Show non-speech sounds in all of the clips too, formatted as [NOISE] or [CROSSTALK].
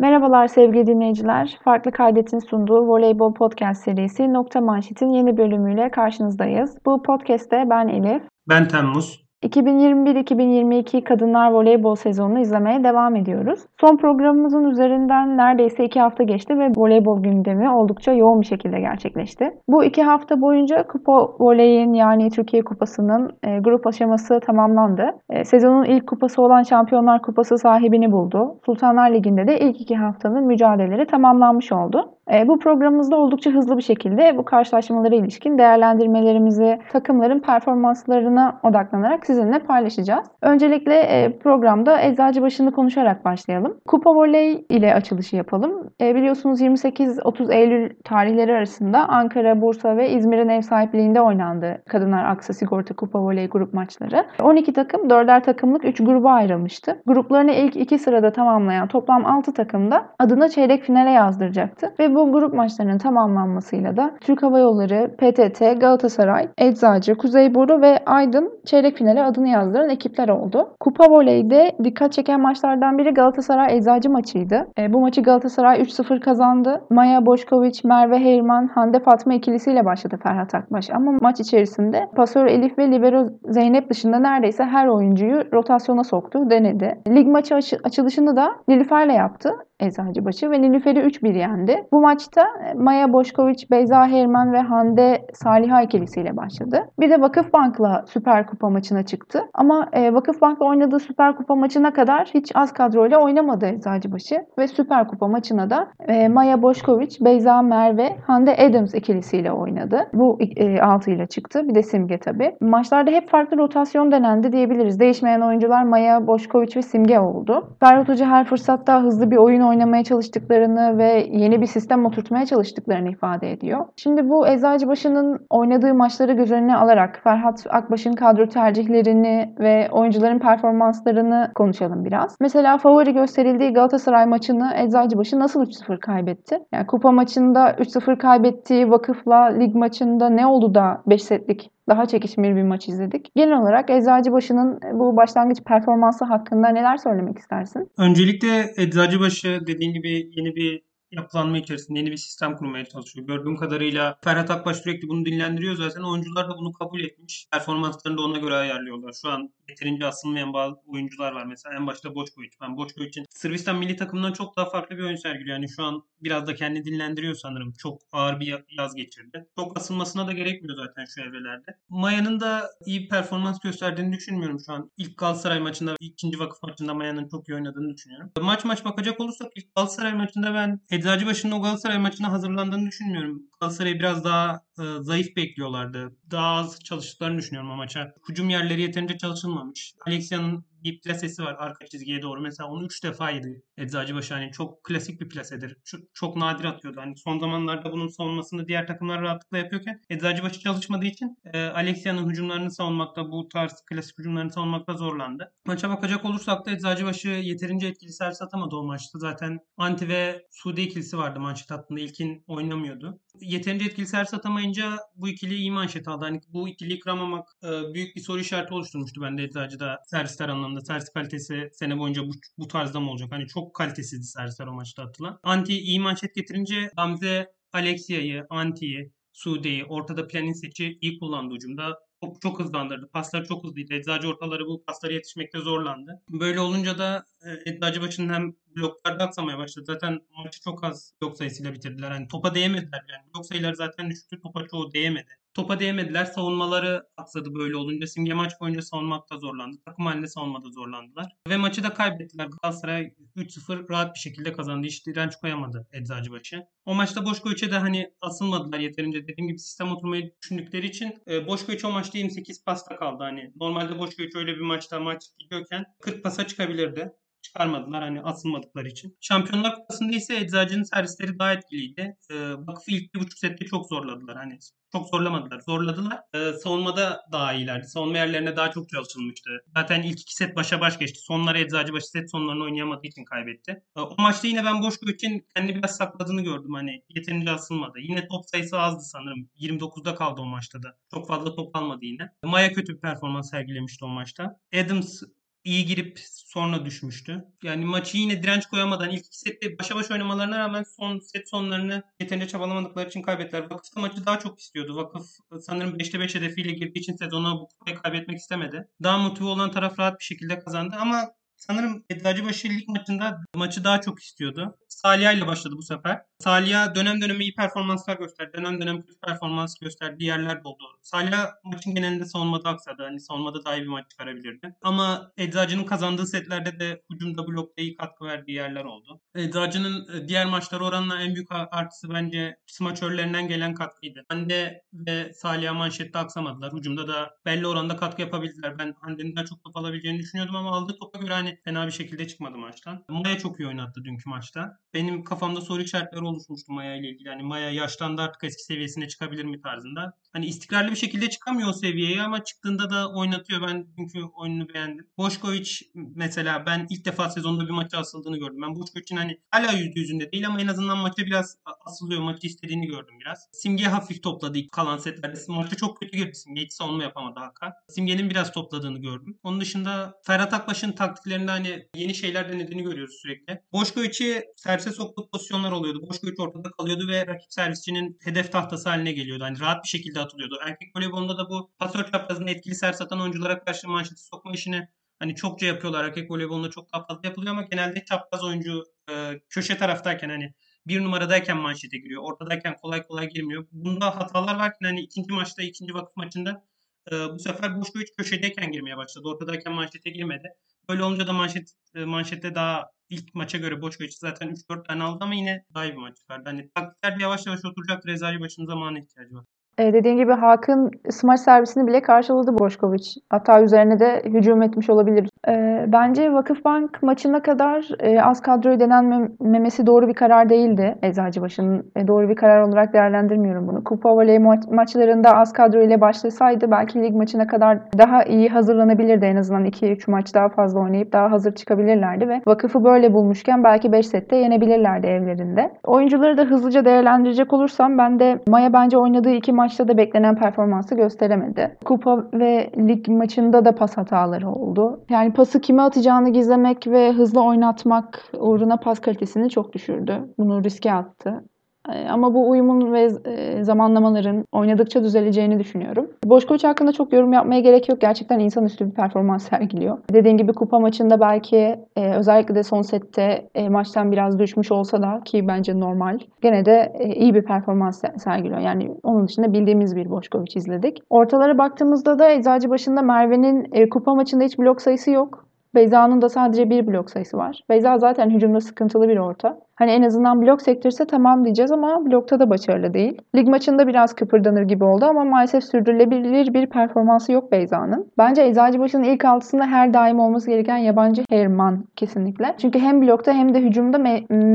Merhabalar sevgili dinleyiciler. Farklı Kaydet'in sunduğu Voleybol Podcast serisi Nokta Manşet'in yeni bölümüyle karşınızdayız. Bu podcast'te ben Elif. Ben Temmuz. 2021-2022 Kadınlar Voleybol sezonunu izlemeye devam ediyoruz. Son programımızın üzerinden neredeyse iki hafta geçti ve voleybol gündemi oldukça yoğun bir şekilde gerçekleşti. Bu iki hafta boyunca Kupa Voley'in yani Türkiye Kupası'nın e, grup aşaması tamamlandı. E, sezonun ilk kupası olan Şampiyonlar Kupası sahibini buldu. Sultanlar Ligi'nde de ilk iki haftanın mücadeleleri tamamlanmış oldu. E, bu programımızda oldukça hızlı bir şekilde bu karşılaşmalara ilişkin değerlendirmelerimizi, takımların performanslarına odaklanarak sizinle paylaşacağız. Öncelikle e, programda Eczacıbaşı'nı konuşarak başlayalım. Kupa Voley ile açılışı yapalım. E, biliyorsunuz 28-30 Eylül tarihleri arasında Ankara, Bursa ve İzmir'in ev sahipliğinde oynandı Kadınlar Aksa Sigorta Kupa Voley grup maçları. 12 takım 4'er takımlık 3 gruba ayrılmıştı. Gruplarını ilk 2 sırada tamamlayan toplam 6 takım da adına çeyrek finale yazdıracaktı ve bu bu grup maçlarının tamamlanmasıyla da Türk Hava Yolları, PTT, Galatasaray, Eczacı, Kuzeyburnu ve Aydın çeyrek finale adını yazdıran ekipler oldu. Kupa Voley'de dikkat çeken maçlardan biri Galatasaray Eczacı maçıydı. E, bu maçı Galatasaray 3-0 kazandı. Maya Boşkoviç, Merve Heyrman, Hande Fatma ikilisiyle başladı Ferhat Akbaş ama maç içerisinde pasör Elif ve libero Zeynep dışında neredeyse her oyuncuyu rotasyona soktu, denedi. Lig maçı açılışını da Nilüfer'le yaptı. Eczacıbaşı ve Nilüfer'i 3-1 yendi. Bu maçta e, Maya Boşkoviç, Beyza Herman ve Hande Saliha ikilisiyle başladı. Bir de Vakıfbank'la Süper Kupa maçına çıktı. Ama e, Vakıfbank'la oynadığı Süper Kupa maçına kadar hiç az kadroyla oynamadı Eczacıbaşı ve Süper Kupa maçına da e, Maya Boşkoviç, Beyza Merve, Hande Adams ikilisiyle oynadı. Bu e, 6 ile çıktı. Bir de Simge tabii. Maçlarda hep farklı rotasyon denendi diyebiliriz. Değişmeyen oyuncular Maya Boşkoviç ve Simge oldu. Ferhat Hoca her fırsatta hızlı bir oyun oynamaya çalıştıklarını ve yeni bir sistem oturtmaya çalıştıklarını ifade ediyor. Şimdi bu Eczacıbaşı'nın oynadığı maçları göz önüne alarak Ferhat Akbaş'ın kadro tercihlerini ve oyuncuların performanslarını konuşalım biraz. Mesela favori gösterildiği Galatasaray maçını Eczacıbaşı nasıl 3-0 kaybetti? Yani kupa maçında 3-0 kaybettiği vakıfla lig maçında ne oldu da 5 setlik daha çekişmeli bir maç izledik. Genel olarak Eczacıbaşı'nın bu başlangıç performansı hakkında neler söylemek istersin? Öncelikle Eczacıbaşı dediğin gibi yeni bir yapılanma içerisinde yeni bir sistem kurmaya çalışıyor. Gördüğüm kadarıyla Ferhat Akbaş sürekli bunu dinlendiriyor zaten. Oyuncular da bunu kabul etmiş. Performanslarını da ona göre ayarlıyorlar. Şu an yeterince asılmayan bazı oyuncular var. Mesela en başta Boçkoviç. Ben Boçkoviç'in Sırbistan milli takımından çok daha farklı bir oyun sergiliyor. Yani şu an biraz da kendi dinlendiriyor sanırım. Çok ağır bir yaz geçirdi. Çok asılmasına da gerekmiyor zaten şu evrelerde. Maya'nın da iyi performans gösterdiğini düşünmüyorum şu an. İlk Galatasaray maçında, ikinci vakıf maçında Maya'nın çok iyi oynadığını düşünüyorum. Maç maç bakacak olursak ilk Galatasaray maçında ben Eczacıbaşı'nın o Galatasaray maçına hazırlandığını düşünmüyorum. Galatasaray'ı biraz daha e, zayıf bekliyorlardı. Daha az çalıştıklarını düşünüyorum maça. Hücum yerleri yeterince çalışılmamış. Alexia'nın bir plasesi var arka çizgiye doğru. Mesela onu 3 defa yedi Eczacıbaşı. Hani çok klasik bir plasedir. Çok, çok nadir atıyordu. Hani son zamanlarda bunun savunmasını diğer takımlar rahatlıkla yapıyorken Eczacıbaşı çalışmadığı için e, Alexia'nın hücumlarını savunmakta bu tarz klasik hücumlarını savunmakta zorlandı. Maça bakacak olursak da Eczacıbaşı yeterince etkili servis atamadı o maçta. Zaten Anti ve Sude ikilisi vardı manşet hattında. İlkin oynamıyordu. Yeterince etkili servis atamayınca bu ikili iyi manşet aldı. Hani bu ikiliyi kıramamak e, büyük bir soru işareti oluşturmuştu bende Eczacı'da servisler anlamında. Servis kalitesi sene boyunca bu, bu tarzda mı olacak? Hani çok kalitesizdi servisler o maçta atılan. Anti iyi manşet getirince Gamze Alexia'yı, Anti'yi, Sude'yi, ortada Planisic'i iyi kullandı ucumda çok, çok hızlandırdı. Paslar çok hızlıydı. Eczacı ortaları bu paslara yetişmekte zorlandı. Böyle olunca da e, Eczacı başının hem bloklarda atsamaya başladı. Zaten maçı çok az blok sayısıyla bitirdiler. Yani topa değemediler. Yani blok sayıları zaten düştü. Topa çoğu değemedi. Topa değemediler. Savunmaları aksadı böyle olunca. Simge maç boyunca savunmakta zorlandı. Takım halinde savunmada zorlandılar. Ve maçı da kaybettiler. Galatasaray 3-0 rahat bir şekilde kazandı. Hiç direnç koyamadı Eczacıbaşı. O maçta Boşkoviç'e de hani asılmadılar yeterince. Dediğim gibi sistem oturmayı düşündükleri için e, Boşkoviç o maçta 28 pasta kaldı. Hani normalde Boşkoviç öyle bir maçta maç gidiyorken 40 pasa çıkabilirdi çıkarmadılar hani asılmadıkları için. Şampiyonlar Kupası'nda ise Eczacı'nın servisleri daha etkiliydi. Ee, Vakıf'ı ilk bir buçuk sette çok zorladılar. Hani çok zorlamadılar. Zorladılar. Ee, savunmada daha iyilerdi. Savunma yerlerine daha çok çalışılmıştı. Zaten ilk iki set başa baş geçti. Sonları Eczacıbaşı set sonlarını oynayamadığı için kaybetti. Ee, o maçta yine ben Boşkoviç'in kendi biraz sakladığını gördüm. Hani yeterince asılmadı. Yine top sayısı azdı sanırım. 29'da kaldı o maçta da. Çok fazla top almadı yine. Maya kötü bir performans sergilemişti o maçta. Adams iyi girip sonra düşmüştü. Yani maçı yine direnç koyamadan ilk iki sette başa baş oynamalarına rağmen son set sonlarını yeterince çabalamadıkları için kaybettiler. Vakıf da maçı daha çok istiyordu. Vakıf sanırım 5'te 5 hedefiyle girdiği için sezona bu kupayı kaybetmek istemedi. Daha motive olan taraf rahat bir şekilde kazandı ama sanırım Eczacıbaşı lig maçında maçı daha çok istiyordu. Salih ile başladı bu sefer. Salih dönem dönem iyi performanslar gösterdi. Dönem dönem kötü performans gösterdiği yerler de oldu. Salih maçın genelinde savunmada aksadı. Hani savunmada daha iyi bir maç çıkarabilirdi. Ama Eczacı'nın kazandığı setlerde de hücumda blokta iyi katkı verdiği yerler oldu. Eczacı'nın e, diğer maçları oranla en büyük artısı bence smaçörlerinden gelen katkıydı. Hande ve Salih manşette aksamadılar. Hücumda da belli oranda katkı yapabildiler. Ben Hande'nin daha çok top alabileceğini düşünüyordum ama aldığı topa göre hani fena bir şekilde çıkmadı maçtan. Maya çok iyi oynattı dünkü maçta. Benim kafamda soru işaretleri oluşmuştu Maya ile ilgili. Hani Maya yaşlandı artık eski seviyesine çıkabilir mi tarzında. Hani istikrarlı bir şekilde çıkamıyor o seviyeye ama çıktığında da oynatıyor. Ben çünkü oyununu beğendim. Boşkovic mesela ben ilk defa sezonda bir maça asıldığını gördüm. Ben Boşkovic'in hani hala yüzde yüzünde değil ama en azından maça biraz asılıyor. Maçı istediğini gördüm biraz. Simge hafif topladı ilk kalan setlerde. Maçta çok kötü girdi Simge. Hiç savunma yapamadı Hakan. Simge'nin biraz topladığını gördüm. Onun dışında Ferhat Akbaş'ın taktiklerinde hani yeni şeyler denediğini görüyoruz sürekli. Boşkovic'i servise soktuğu pozisyonlar oluyordu. Boşkovic ortada kalıyordu ve rakip servisçinin hedef tahtası haline geliyordu. Hani rahat bir şekilde atılıyordu. Erkek voleybolunda da bu pasör çaprazında etkili sers atan oyunculara karşı manşeti sokma işini hani çokça yapıyorlar. Erkek voleybolunda çok daha fazla yapılıyor ama genelde çapraz oyuncu e, köşe taraftayken hani bir numaradayken manşete giriyor. Ortadayken kolay kolay girmiyor. Bunda hatalar varken hani ikinci maçta, ikinci vakıf maçında e, bu sefer Boşkovic köşedeyken girmeye başladı. Ortadayken manşete girmedi. Böyle olunca da manşet e, manşette daha ilk maça göre Boşkovic zaten 3-4 tane aldı ama yine daha iyi bir maç çıkardı. Hani taktikler yavaş yavaş oturacak. Rezali başının zamanı ihtiyacı var. E, dediğin gibi Hakan smaç servisini bile karşıladı Boşkovic. Hatta üzerine de hücum etmiş olabilir. E, bence Vakıfbank maçına kadar e, az kadroyu denenmemesi doğru bir karar değildi. Eczacıbaşı'nın e, doğru bir karar olarak değerlendirmiyorum bunu. Kupa voley ma- maçlarında az kadro ile başlasaydı belki lig maçına kadar daha iyi hazırlanabilirdi. En azından 2-3 maç daha fazla oynayıp daha hazır çıkabilirlerdi ve vakıfı böyle bulmuşken belki 5 sette yenebilirlerdi evlerinde. Oyuncuları da hızlıca değerlendirecek olursam ben de Maya bence oynadığı iki maç maçta da beklenen performansı gösteremedi. Kupa ve lig maçında da pas hataları oldu. Yani pası kime atacağını gizlemek ve hızlı oynatmak uğruna pas kalitesini çok düşürdü. Bunu riske attı. Ee, ama bu uyumun ve e, zamanlamaların oynadıkça düzeleceğini düşünüyorum. Boşkoviç hakkında çok yorum yapmaya gerek yok. Gerçekten insanüstü bir performans [LAUGHS] sergiliyor. Dediğim gibi kupa maçında belki e, özellikle de son sette e, maçtan biraz düşmüş olsa da ki bence normal. Gene de iyi bir performans sergiliyor. Yani onun dışında bildiğimiz bir Boşkoviç izledik. Ortalara baktığımızda da Eczacı başında Merve'nin kupa maçında hiç blok sayısı yok. Beyza'nın da sadece bir blok sayısı var. Beyza zaten hücumda sıkıntılı bir orta. Hani en azından blok sektirse tamam diyeceğiz ama blokta da başarılı değil. Lig maçında biraz kıpırdanır gibi oldu ama maalesef sürdürülebilir bir performansı yok Beyza'nın. Bence Eczacıbaşı'nın ilk altısında her daim olması gereken yabancı Herman kesinlikle. Çünkü hem blokta hem de hücumda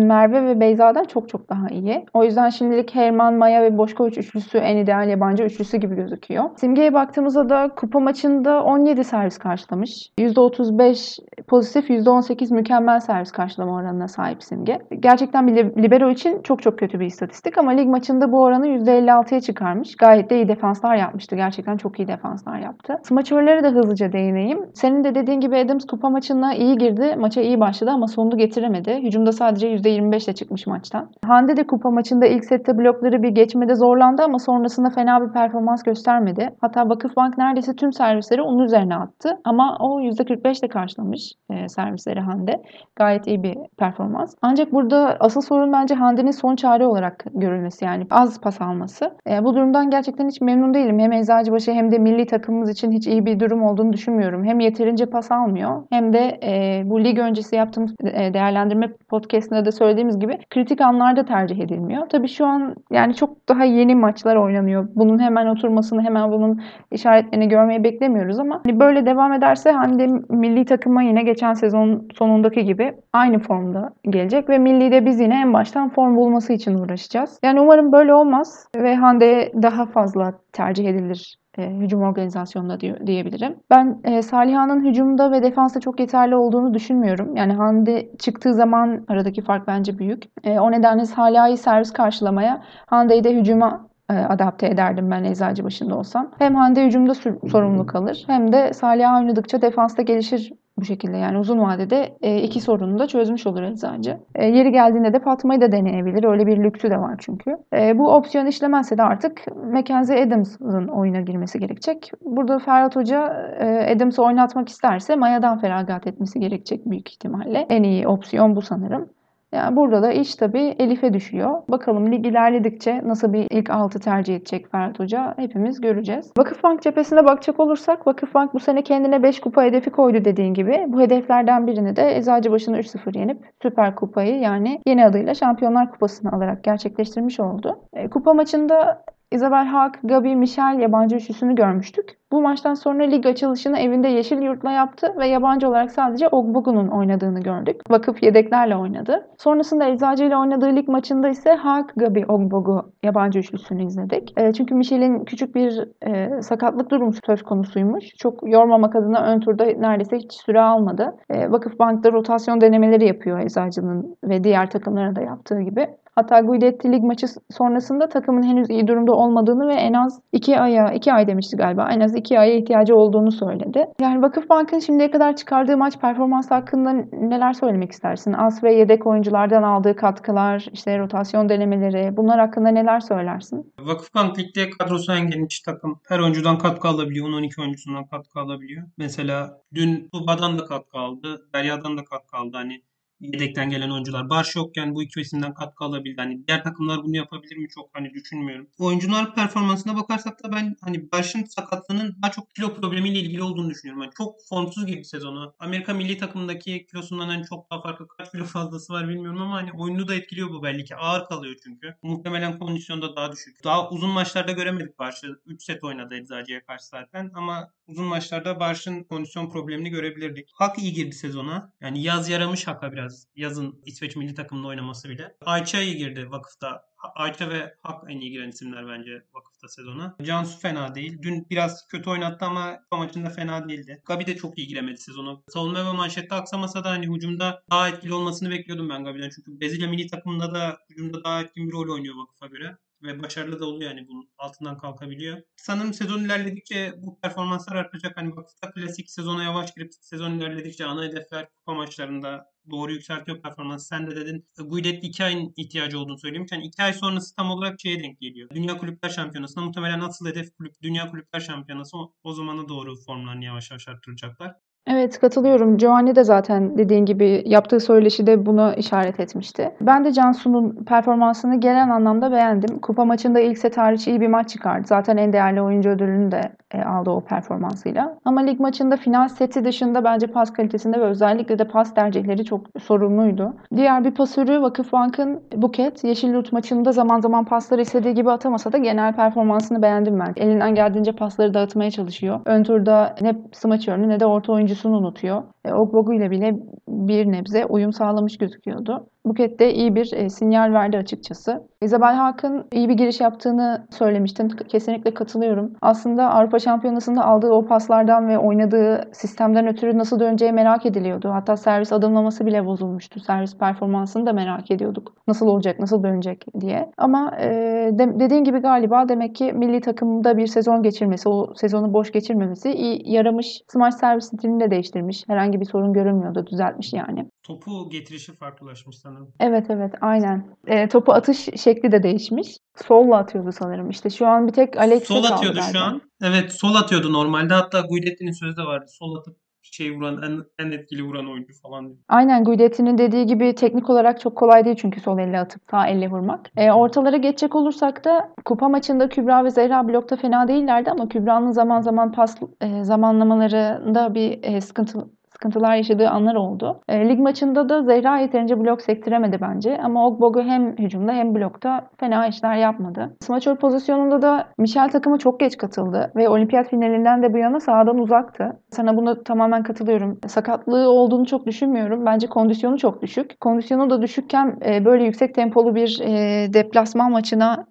Merve ve Beyza'dan çok çok daha iyi. O yüzden şimdilik Herman, Maya ve Boşkoviç üçlüsü en ideal yabancı üçlüsü gibi gözüküyor. Simge'ye baktığımızda da kupa maçında 17 servis karşılamış. %35 pozitif, %18 mükemmel servis karşılama oranına sahip Simge. Gerçekten bir libero için çok çok kötü bir istatistik ama lig maçında bu oranı %56'ya çıkarmış. Gayet de iyi defanslar yapmıştı. Gerçekten çok iyi defanslar yaptı. Smaçörlere de hızlıca değineyim. Senin de dediğin gibi Adams kupa maçına iyi girdi. Maça iyi başladı ama sonunu getiremedi. Hücumda sadece %25 ile çıkmış maçtan. Hande de kupa maçında ilk sette blokları bir geçmede zorlandı ama sonrasında fena bir performans göstermedi. Hatta Vakıfbank neredeyse tüm servisleri onun üzerine attı. Ama o %45 ile karşılamış servisleri Hande. Gayet iyi bir performans. Ancak burada asıl sorun bence Hande'nin son çare olarak görülmesi yani az pas alması. E, bu durumdan gerçekten hiç memnun değilim. Hem Eczacıbaşı hem de milli takımımız için hiç iyi bir durum olduğunu düşünmüyorum. Hem yeterince pas almıyor hem de e, bu lig öncesi yaptığımız e, değerlendirme podcastinde de söylediğimiz gibi kritik anlarda tercih edilmiyor. Tabii şu an yani çok daha yeni maçlar oynanıyor. Bunun hemen oturmasını hemen bunun işaretlerini görmeyi beklemiyoruz ama hani böyle devam ederse Hande milli takıma yine geçen sezon sonundaki gibi aynı formda gelecek ve millide biz yine en baştan form bulması için uğraşacağız. Yani umarım böyle olmaz ve Hande daha fazla tercih edilir e, hücum organizasyonunda diyor, diyebilirim. Ben e, Saliha'nın hücumda ve defansta çok yeterli olduğunu düşünmüyorum. Yani Hande çıktığı zaman aradaki fark bence büyük. E, o nedenle Saliha'yı servis karşılamaya, Hande'yi de hücuma adapte ederdim ben Eczacıbaşı'nda olsam. Hem Hande hücumda sorumlu kalır hem de Salih oynadıkça defansta gelişir bu şekilde yani uzun vadede e, iki sorunu da çözmüş olur eczacı. E, yeri geldiğinde de Fatma'yı da deneyebilir. Öyle bir lüksü de var çünkü. E, bu opsiyon işlemezse de artık Mackenzie Adams'ın oyuna girmesi gerekecek. Burada Ferhat Hoca e, Adams'ı oynatmak isterse Maya'dan feragat etmesi gerekecek büyük ihtimalle. En iyi opsiyon bu sanırım. Yani burada da iş tabii Elif'e düşüyor. Bakalım lig ilerledikçe nasıl bir ilk altı tercih edecek Ferhat Hoca hepimiz göreceğiz. Vakıfbank cephesine bakacak olursak Vakıfbank bu sene kendine 5 kupa hedefi koydu dediğin gibi. Bu hedeflerden birini de Eczacıbaşı'nı 3-0 yenip Süper Kupayı yani yeni adıyla Şampiyonlar Kupası'nı alarak gerçekleştirmiş oldu. E, kupa maçında Isabel Haak, Gabi, Michel yabancı üçlüsünü görmüştük. Bu maçtan sonra lig açılışını evinde Yeşil Yurt'la yaptı ve yabancı olarak sadece Ogbogu'nun oynadığını gördük. Vakıf yedeklerle oynadı. Sonrasında Eczacı ile oynadığı lig maçında ise Haak, Gabi, Ogbogu yabancı üçlüsünü izledik. E, çünkü Michel'in küçük bir e, sakatlık durumu söz konusuymuş. Çok yormamak adına ön turda neredeyse hiç süre almadı. E, Vakıf Bank'ta rotasyon denemeleri yapıyor Eczacı'nın ve diğer takımların da yaptığı gibi. Hatta Guidetti lig maçı sonrasında takımın henüz iyi durumda olmadığını ve en az iki aya, iki ay demişti galiba, en az iki aya ihtiyacı olduğunu söyledi. Yani Vakıfbank'ın şimdiye kadar çıkardığı maç performansı hakkında neler söylemek istersin? As ve yedek oyunculardan aldığı katkılar, işte rotasyon denemeleri, bunlar hakkında neler söylersin? Vakıfbank ligde kadrosu en geniş takım. Her oyuncudan katkı alabiliyor. 10-12 oyuncusundan katkı alabiliyor. Mesela dün Tuba'dan da katkı aldı. Derya'dan da katkı aldı. Hani yedekten gelen oyuncular. Barş yokken bu iki ikisinden katkı alabildi. Hani diğer takımlar bunu yapabilir mi çok hani düşünmüyorum. Oyuncular performansına bakarsak da ben hani Barş'ın sakatlığının daha çok kilo problemiyle ilgili olduğunu düşünüyorum. Yani çok formsuz gibi sezonu. Amerika milli takımındaki kilosundan hani çok daha farklı kaç kilo fazlası var bilmiyorum ama hani oyunu da etkiliyor bu belli ki. Ağır kalıyor çünkü. Muhtemelen kondisyonda daha düşük. Daha uzun maçlarda göremedik Barş'ı. 3 set oynadı Eczacı'ya karşı zaten ama uzun maçlarda Barş'ın kondisyon problemini görebilirdik. Hak iyi girdi sezona. Yani yaz yaramış Hak'a biraz. Yazın İsveç milli takımında oynaması bile. Ayça iyi girdi vakıfta. Ayça ve Hak en iyi giren isimler bence vakıfta sezona. Cansu fena değil. Dün biraz kötü oynattı ama maçında fena değildi. Gabi de çok iyi giremedi sezona. Savunma ve manşette aksamasa da hani hücumda daha etkili olmasını bekliyordum ben Gabi'den. Çünkü Brezilya milli takımında da hücumda daha etkin bir rol oynuyor vakıfa göre ve başarılı da oluyor yani bunun altından kalkabiliyor. Sanırım sezon ilerledikçe bu performanslar artacak. Hani vakıfta klasik sezona yavaş girip sezon ilerledikçe ana hedefler kupa maçlarında doğru yükseltiyor performansı. Sen de dedin Guidetti 2 ayın ihtiyacı olduğunu söylemiş. Yani 2 ay sonrası tam olarak şeye denk geliyor. Dünya Kulüpler Şampiyonası'na muhtemelen asıl hedef kulüp Dünya Kulüpler Şampiyonası o, o zamana doğru formlarını yavaş yavaş arttıracaklar. Evet katılıyorum. Giovanni de zaten dediğin gibi yaptığı söyleşide bunu işaret etmişti. Ben de Cansu'nun performansını genel anlamda beğendim. Kupa maçında ilk set hariç iyi bir maç çıkardı. Zaten en değerli oyuncu ödülünü de e, aldı o performansıyla. Ama lig maçında final seti dışında bence pas kalitesinde ve özellikle de pas tercihleri çok sorunluydu. Diğer bir pasörü Vakıfbank'ın Buket. Yeşilyurt maçında zaman zaman pasları istediği gibi atamasa da genel performansını beğendim ben. Elinden geldiğince pasları dağıtmaya çalışıyor. Ön turda ne smaç ne de orta oyuncusunu unutuyor. E, Ogbogu ile bile bir nebze uyum sağlamış gözüküyordu. Buket de iyi bir e, sinyal verdi açıkçası. Isabel Haak'ın iyi bir giriş yaptığını söylemiştin. Kesinlikle katılıyorum. Aslında Avrupa Şampiyonası'nda aldığı o paslardan ve oynadığı sistemden ötürü nasıl döneceği merak ediliyordu. Hatta servis adımlaması bile bozulmuştu. Servis performansını da merak ediyorduk. Nasıl olacak, nasıl dönecek diye. Ama e, de, dediğin gibi galiba demek ki milli takımda bir sezon geçirmesi, o sezonu boş geçirmemesi iyi yaramış. Smash servis stilini de değiştirmiş. Herhangi bir sorun görünmüyordu. Düzeltmiş yani. Topu getirişi farklılaşmış sanırım. Evet evet aynen. E, topu atış şekli de değişmiş. Solla atıyordu sanırım. İşte şu an bir tek Alexa Sol atıyordu şu an. Evet sol atıyordu normalde. Hatta Guidetti'nin sözü de vardı. Sol atıp şey vuran en, en etkili vuran oyuncu falan. Aynen Guidetti'nin dediği gibi teknik olarak çok kolay değil çünkü sol elle atıp sağ elle vurmak. E, ortalara geçecek olursak da kupa maçında Kübra ve Zehra blokta fena değillerdi ama Kübra'nın zaman zaman pas e, zamanlamalarında bir e, sıkıntı sıkıntılar yaşadığı anlar oldu. E, lig maçında da Zehra yeterince blok sektiremedi bence. Ama Ogbogu hem hücumda hem blokta fena işler yapmadı. Smaçör pozisyonunda da Michel takımı çok geç katıldı ve olimpiyat finalinden de bu yana sahadan uzaktı. Sana buna tamamen katılıyorum. Sakatlığı olduğunu çok düşünmüyorum. Bence kondisyonu çok düşük. Kondisyonu da düşükken e, böyle yüksek tempolu bir e, deplasman maçına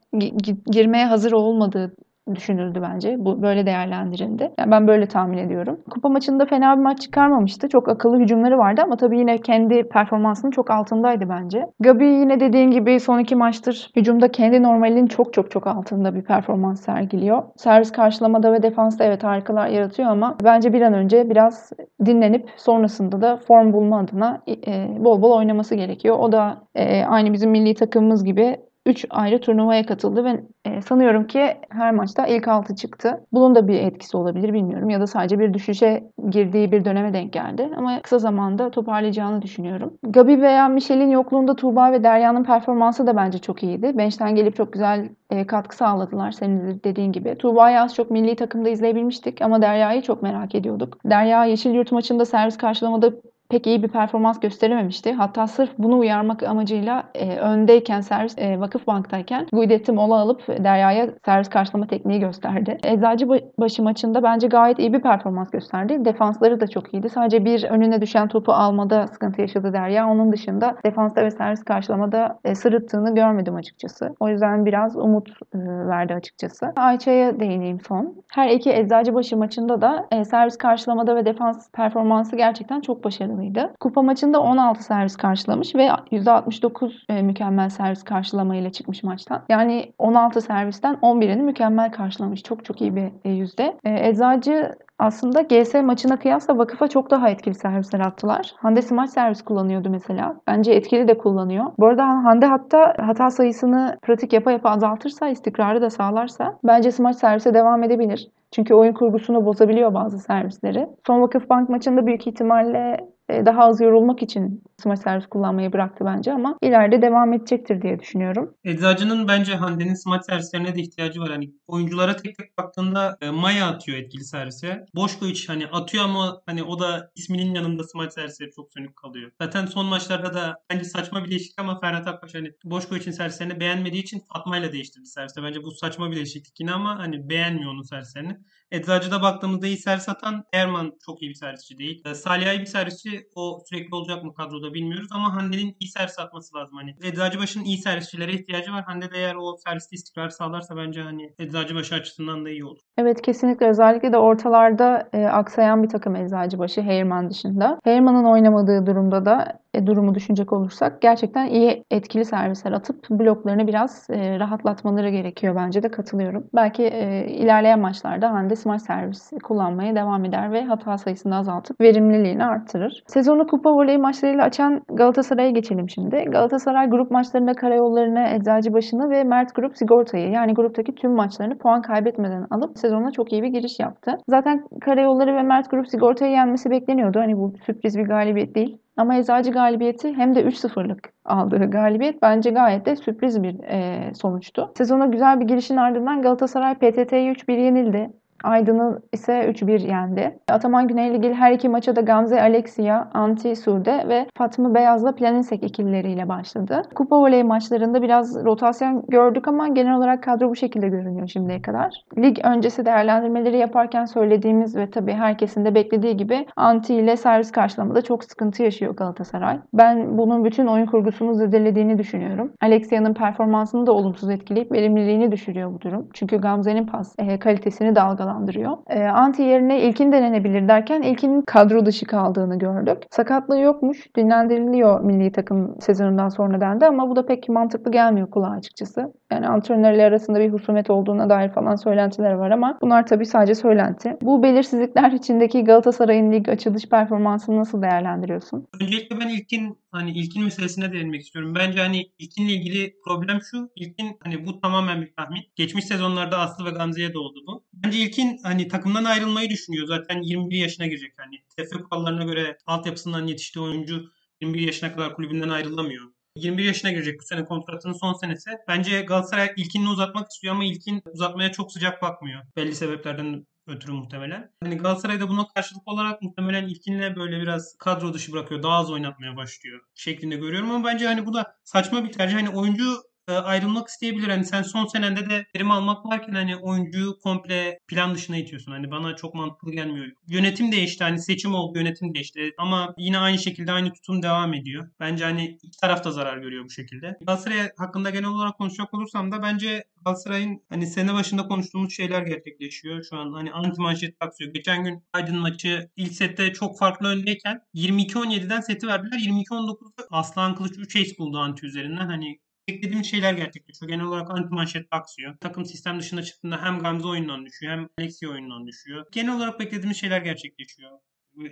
girmeye hazır olmadığı düşünüldü bence. Bu böyle değerlendirildi. Yani ben böyle tahmin ediyorum. Kupa maçında fena bir maç çıkarmamıştı. Çok akıllı hücumları vardı ama tabii yine kendi performansının çok altındaydı bence. Gabi yine dediğin gibi son iki maçtır hücumda kendi normalinin çok çok çok altında bir performans sergiliyor. Servis karşılamada ve defansta evet harikalar yaratıyor ama bence bir an önce biraz dinlenip sonrasında da form bulma adına e, bol bol oynaması gerekiyor. O da e, aynı bizim milli takımımız gibi 3 ayrı turnuvaya katıldı ve e, sanıyorum ki her maçta ilk 6 çıktı. Bunun da bir etkisi olabilir bilmiyorum ya da sadece bir düşüşe girdiği bir döneme denk geldi ama kısa zamanda toparlayacağını düşünüyorum. Gabi veya Michel'in yokluğunda Tuğba ve Derya'nın performansı da bence çok iyiydi. Bench'ten gelip çok güzel e, katkı sağladılar senin de dediğin gibi. Tuğba'yı az çok milli takımda izleyebilmiştik ama Derya'yı çok merak ediyorduk. Derya Yeşilyurt maçında servis karşılamada pek iyi bir performans gösterememişti. Hatta sırf bunu uyarmak amacıyla e, öndeyken servis e, Vakıfbank'tayken Guidetti mola alıp Derya'ya servis karşılama tekniği gösterdi. Eczacıbaşı maçında bence gayet iyi bir performans gösterdi. Defansları da çok iyiydi. Sadece bir önüne düşen topu almada sıkıntı yaşadı Derya. Onun dışında defansta ve servis karşılamada e, sırıttığını görmedim açıkçası. O yüzden biraz umut e, verdi açıkçası. Ayça'ya değineyim son. Her iki Eczacıbaşı maçında da e, servis karşılamada ve defans performansı gerçekten çok başarılıydı. Kupa maçında 16 servis karşılamış ve %69 e, mükemmel servis karşılamayla çıkmış maçtan. Yani 16 servisten 11'ini mükemmel karşılamış. Çok çok iyi bir e, yüzde. E, Eczacı aslında GS maçına kıyasla Vakıf'a çok daha etkili servisler attılar. Hande smaç servis kullanıyordu mesela. Bence etkili de kullanıyor. Bu arada Hande hatta hata sayısını pratik yapa yapa azaltırsa, istikrarı da sağlarsa bence smaç servise devam edebilir. Çünkü oyun kurgusunu bozabiliyor bazı servisleri. Son Vakıfbank maçında büyük ihtimalle daha az yorulmak için smaç servis kullanmayı bıraktı bence ama ileride devam edecektir diye düşünüyorum. Eczacı'nın bence Hande'nin smaç servislerine de ihtiyacı var. Hani oyunculara tek tek baktığında e, Maya atıyor etkili servise. Boşkoviç hani atıyor ama hani o da isminin yanında smaç servisleri çok sönük kalıyor. Zaten son maçlarda da bence saçma bir değişiklik ama Ferhat Akbaş hani Boşkoviç'in servislerini beğenmediği için Fatma ile değiştirdi serviste. Bence bu saçma bir değişiklik yine ama hani beğenmiyor onun servislerini. Eczacı'da baktığımızda iyi servis atan Erman çok iyi bir servisçi değil. E, Salih iyi bir servisçi. O sürekli olacak mı kadroda bilmiyoruz ama Hande'nin iyi servis atması lazım. Hani Eczacıbaşı'nın iyi servisçilere ihtiyacı var. Hande de eğer o serviste istikrar sağlarsa bence hani Eczacıbaşı açısından da iyi olur. Evet kesinlikle özellikle de ortalarda e, aksayan bir takım Eczacıbaşı Heyerman dışında. Heyerman'ın oynamadığı durumda da durumu düşünecek olursak gerçekten iyi etkili servisler atıp bloklarını biraz e, rahatlatmaları gerekiyor bence de katılıyorum. Belki e, ilerleyen maçlarda Hande smaç servis kullanmaya devam eder ve hata sayısını azaltıp verimliliğini arttırır. Sezonu kupa voley maçlarıyla açan Galatasaray'a geçelim şimdi. Galatasaray grup maçlarında karayollarını, Eczacıbaşı'nı ve Mert Grup Sigorta'yı yani gruptaki tüm maçlarını puan kaybetmeden alıp sezona çok iyi bir giriş yaptı. Zaten karayolları ve Mert Grup Sigorta'yı yenmesi bekleniyordu. Hani bu sürpriz bir galibiyet değil. Ama Eczacı galibiyeti hem de 3-0'lık aldığı galibiyet bence gayet de sürpriz bir e, sonuçtu. Sezona güzel bir girişin ardından Galatasaray PTT'ye 3-1 yenildi. Aydın'ı ise 3-1 yendi. Ataman Güneyligil her iki maça da Gamze Alexia, Anti Sude ve Fatma Beyaz'la Planinsek ikilileriyle başladı. Kupa voley maçlarında biraz rotasyon gördük ama genel olarak kadro bu şekilde görünüyor şimdiye kadar. Lig öncesi değerlendirmeleri yaparken söylediğimiz ve tabii herkesin de beklediği gibi Anti ile servis karşılamada çok sıkıntı yaşıyor Galatasaray. Ben bunun bütün oyun kurgusunu zedelediğini düşünüyorum. Alexia'nın performansını da olumsuz etkileyip verimliliğini düşürüyor bu durum. Çünkü Gamze'nin pas e, kalitesini dalgalandırıyor kazandırıyor. E, anti yerine ilkin denenebilir derken ilkinin kadro dışı kaldığını gördük. Sakatlığı yokmuş. Dinlendiriliyor milli takım sezonundan sonra dendi ama bu da pek mantıklı gelmiyor kulağa açıkçası. Yani antrenörler arasında bir husumet olduğuna dair falan söylentiler var ama bunlar tabii sadece söylenti. Bu belirsizlikler içindeki Galatasaray'ın lig açılış performansını nasıl değerlendiriyorsun? Öncelikle ben ilkin hani ilkin meselesine değinmek istiyorum. Bence hani ilkinle ilgili problem şu. İlkin hani bu tamamen bir tahmin. Geçmiş sezonlarda Aslı ve Gamze'ye de oldu bu. Bence ilkin hani takımdan ayrılmayı düşünüyor. Zaten 21 yaşına girecek. Hani TFF kurallarına göre altyapısından yetiştiği oyuncu 21 yaşına kadar kulübünden ayrılamıyor. 21 yaşına girecek bu sene kontratının son senesi. Bence Galatasaray ilkini uzatmak istiyor ama ilkin uzatmaya çok sıcak bakmıyor. Belli sebeplerden ötürü muhtemelen. Hani Galatasaray da buna karşılık olarak muhtemelen ilkinle böyle biraz kadro dışı bırakıyor. Daha az oynatmaya başlıyor şeklinde görüyorum ama bence hani bu da saçma bir tercih. Hani oyuncu ayrılmak isteyebilir. Hani sen son senende de verim almak varken hani oyuncuyu komple plan dışına itiyorsun. Hani bana çok mantıklı gelmiyor. Yönetim değişti. Hani seçim oldu, yönetim değişti. Ama yine aynı şekilde aynı tutum devam ediyor. Bence hani iki taraf da zarar görüyor bu şekilde. Galatasaray hakkında genel olarak konuşacak olursam da bence Galatasaray'ın hani sene başında konuştuğumuz şeyler gerçekleşiyor. Şu an hani anti manşet taksıyor. Geçen gün Aydın maçı ilk sette çok farklı öndeyken 22-17'den seti verdiler. 22-19'da Aslan Kılıç 3 ace buldu anti üzerinden. Hani beklediğim şeyler gerçekleşiyor. Genel olarak anti manşet taksıyor. Takım sistem dışına çıktığında hem Gamze oyundan düşüyor hem Alexia oyundan düşüyor. Genel olarak beklediğimiz şeyler gerçekleşiyor.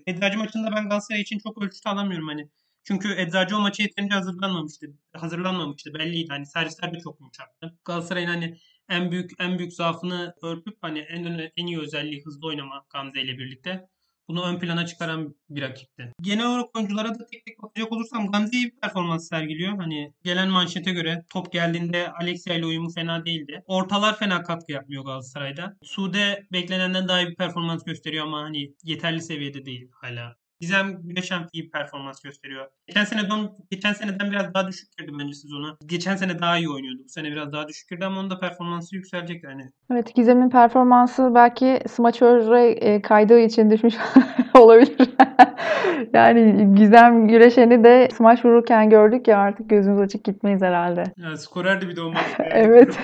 Eczacı maçında ben Galatasaray için çok ölçüt alamıyorum hani. Çünkü Eczacı o maça yeterince hazırlanmamıştı. Hazırlanmamıştı belliydi. Hani servisler de çok yumuşaktı. Galatasaray'ın hani en büyük en büyük zaafını örtüp hani en en iyi özelliği hızlı oynamak Gamze ile birlikte. Bunu ön plana çıkaran bir rakipti. Genel olarak oyunculara da tek tek bakacak olursam Gamze iyi bir performans sergiliyor. Hani gelen manşete göre top geldiğinde Alexia ile uyumu fena değildi. Ortalar fena katkı yapmıyor Galatasaray'da. Sude beklenenden daha iyi bir performans gösteriyor ama hani yeterli seviyede değil hala. Gizem Güneşen iyi performans gösteriyor. Geçen seneden, geçen seneden biraz daha düşük girdi bence sezona. Geçen sene daha iyi oynuyordu. Bu sene biraz daha düşük girdi ama onun da performansı yükselecek yani. Evet Gizem'in performansı belki smaçöre e, kaydığı için düşmüş [LAUGHS] olabilir. [LAUGHS] yani Gizem Güreşen'i de smaç vururken gördük ya artık gözümüz açık gitmeyiz herhalde. Yani skorerdi bir de o maçta. [LAUGHS] Evet.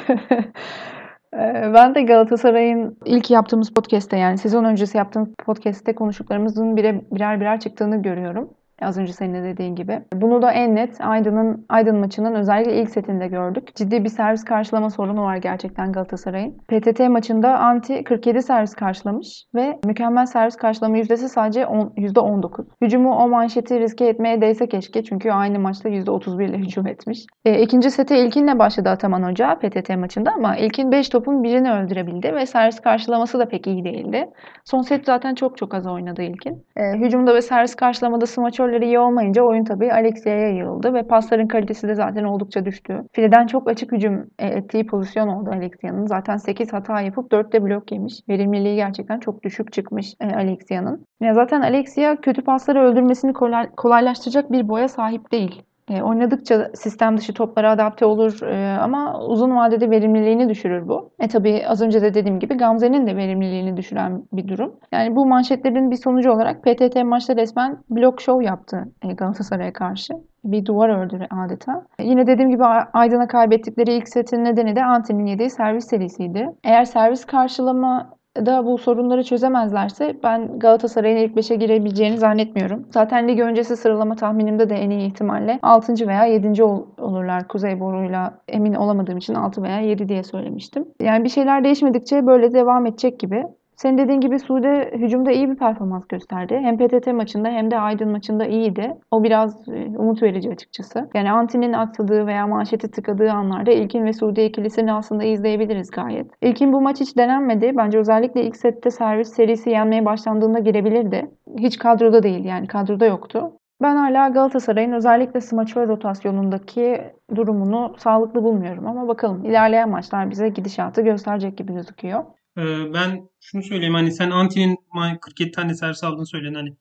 Ee, Ben de Galatasaray'ın ilk yaptığımız podcast'te yani sezon öncesi yaptığımız podcast'te konuştuklarımızın bire, birer birer çıktığını görüyorum. Az önce senin de dediğin gibi. Bunu da en net Aydın'ın Aydın maçının özellikle ilk setinde gördük. Ciddi bir servis karşılama sorunu var gerçekten Galatasaray'ın. PTT maçında Anti 47 servis karşılamış ve mükemmel servis karşılama yüzdesi sadece on- %19. Hücumu o manşeti riske etmeye değse keşke çünkü aynı maçta %31 ile hücum etmiş. E, ikinci sete ilkinle başladı Ataman Hoca PTT maçında ama ilkin 5 topun birini öldürebildi ve servis karşılaması da pek iyi değildi. Son set zaten çok çok az oynadı ilkin. E, hücumda ve servis karşılamada smaçörleri iyi olmayınca oyun tabii Alexia'ya yığıldı ve pasların kalitesi de zaten oldukça düştü. Fileden çok açık hücum e, ettiği pozisyon oldu Alexia'nın. Zaten 8 hata yapıp 4'te blok yemiş. Verimliliği gerçekten çok düşük çıkmış e, Alexia'nın. Ya zaten Alexia kötü pasları öldürmesini kolay- kolaylaştıracak bir boya sahip değil. E, oynadıkça sistem dışı toplara adapte olur e, ama uzun vadede verimliliğini düşürür bu. E tabii az önce de dediğim gibi Gamze'nin de verimliliğini düşüren bir durum. Yani bu manşetlerin bir sonucu olarak PTT maçta resmen blok show yaptı e, Galatasaray'a karşı. Bir duvar ördü adeta. E, Yine dediğim gibi Aydın'a kaybettikleri ilk setin nedeni de Anti'nin yediği servis serisiydi. Eğer servis karşılama da bu sorunları çözemezlerse ben Galatasaray'ın ilk 5'e girebileceğini zannetmiyorum. Zaten lig öncesi sıralama tahminimde de en iyi ihtimalle 6. veya 7. ol- olurlar. Kuzey Boru'yla emin olamadığım için 6 veya 7 diye söylemiştim. Yani bir şeyler değişmedikçe böyle devam edecek gibi. Senin dediğin gibi Sude hücumda iyi bir performans gösterdi. Hem PTT maçında hem de Aydın maçında iyiydi. O biraz e, umut verici açıkçası. Yani Anti'nin atladığı veya manşeti tıkadığı anlarda İlkin ve Sude ikilisini aslında izleyebiliriz gayet. İlkin bu maç hiç denenmedi. Bence özellikle ilk sette servis serisi yenmeye başlandığında girebilirdi. Hiç kadroda değil yani kadroda yoktu. Ben hala Galatasaray'ın özellikle smaçör rotasyonundaki durumunu sağlıklı bulmuyorum ama bakalım ilerleyen maçlar bize gidişatı gösterecek gibi gözüküyor. Ee, ben şunu söyleyeyim hani sen Anti'nin ma- 47 tane servis aldığını söyledin hani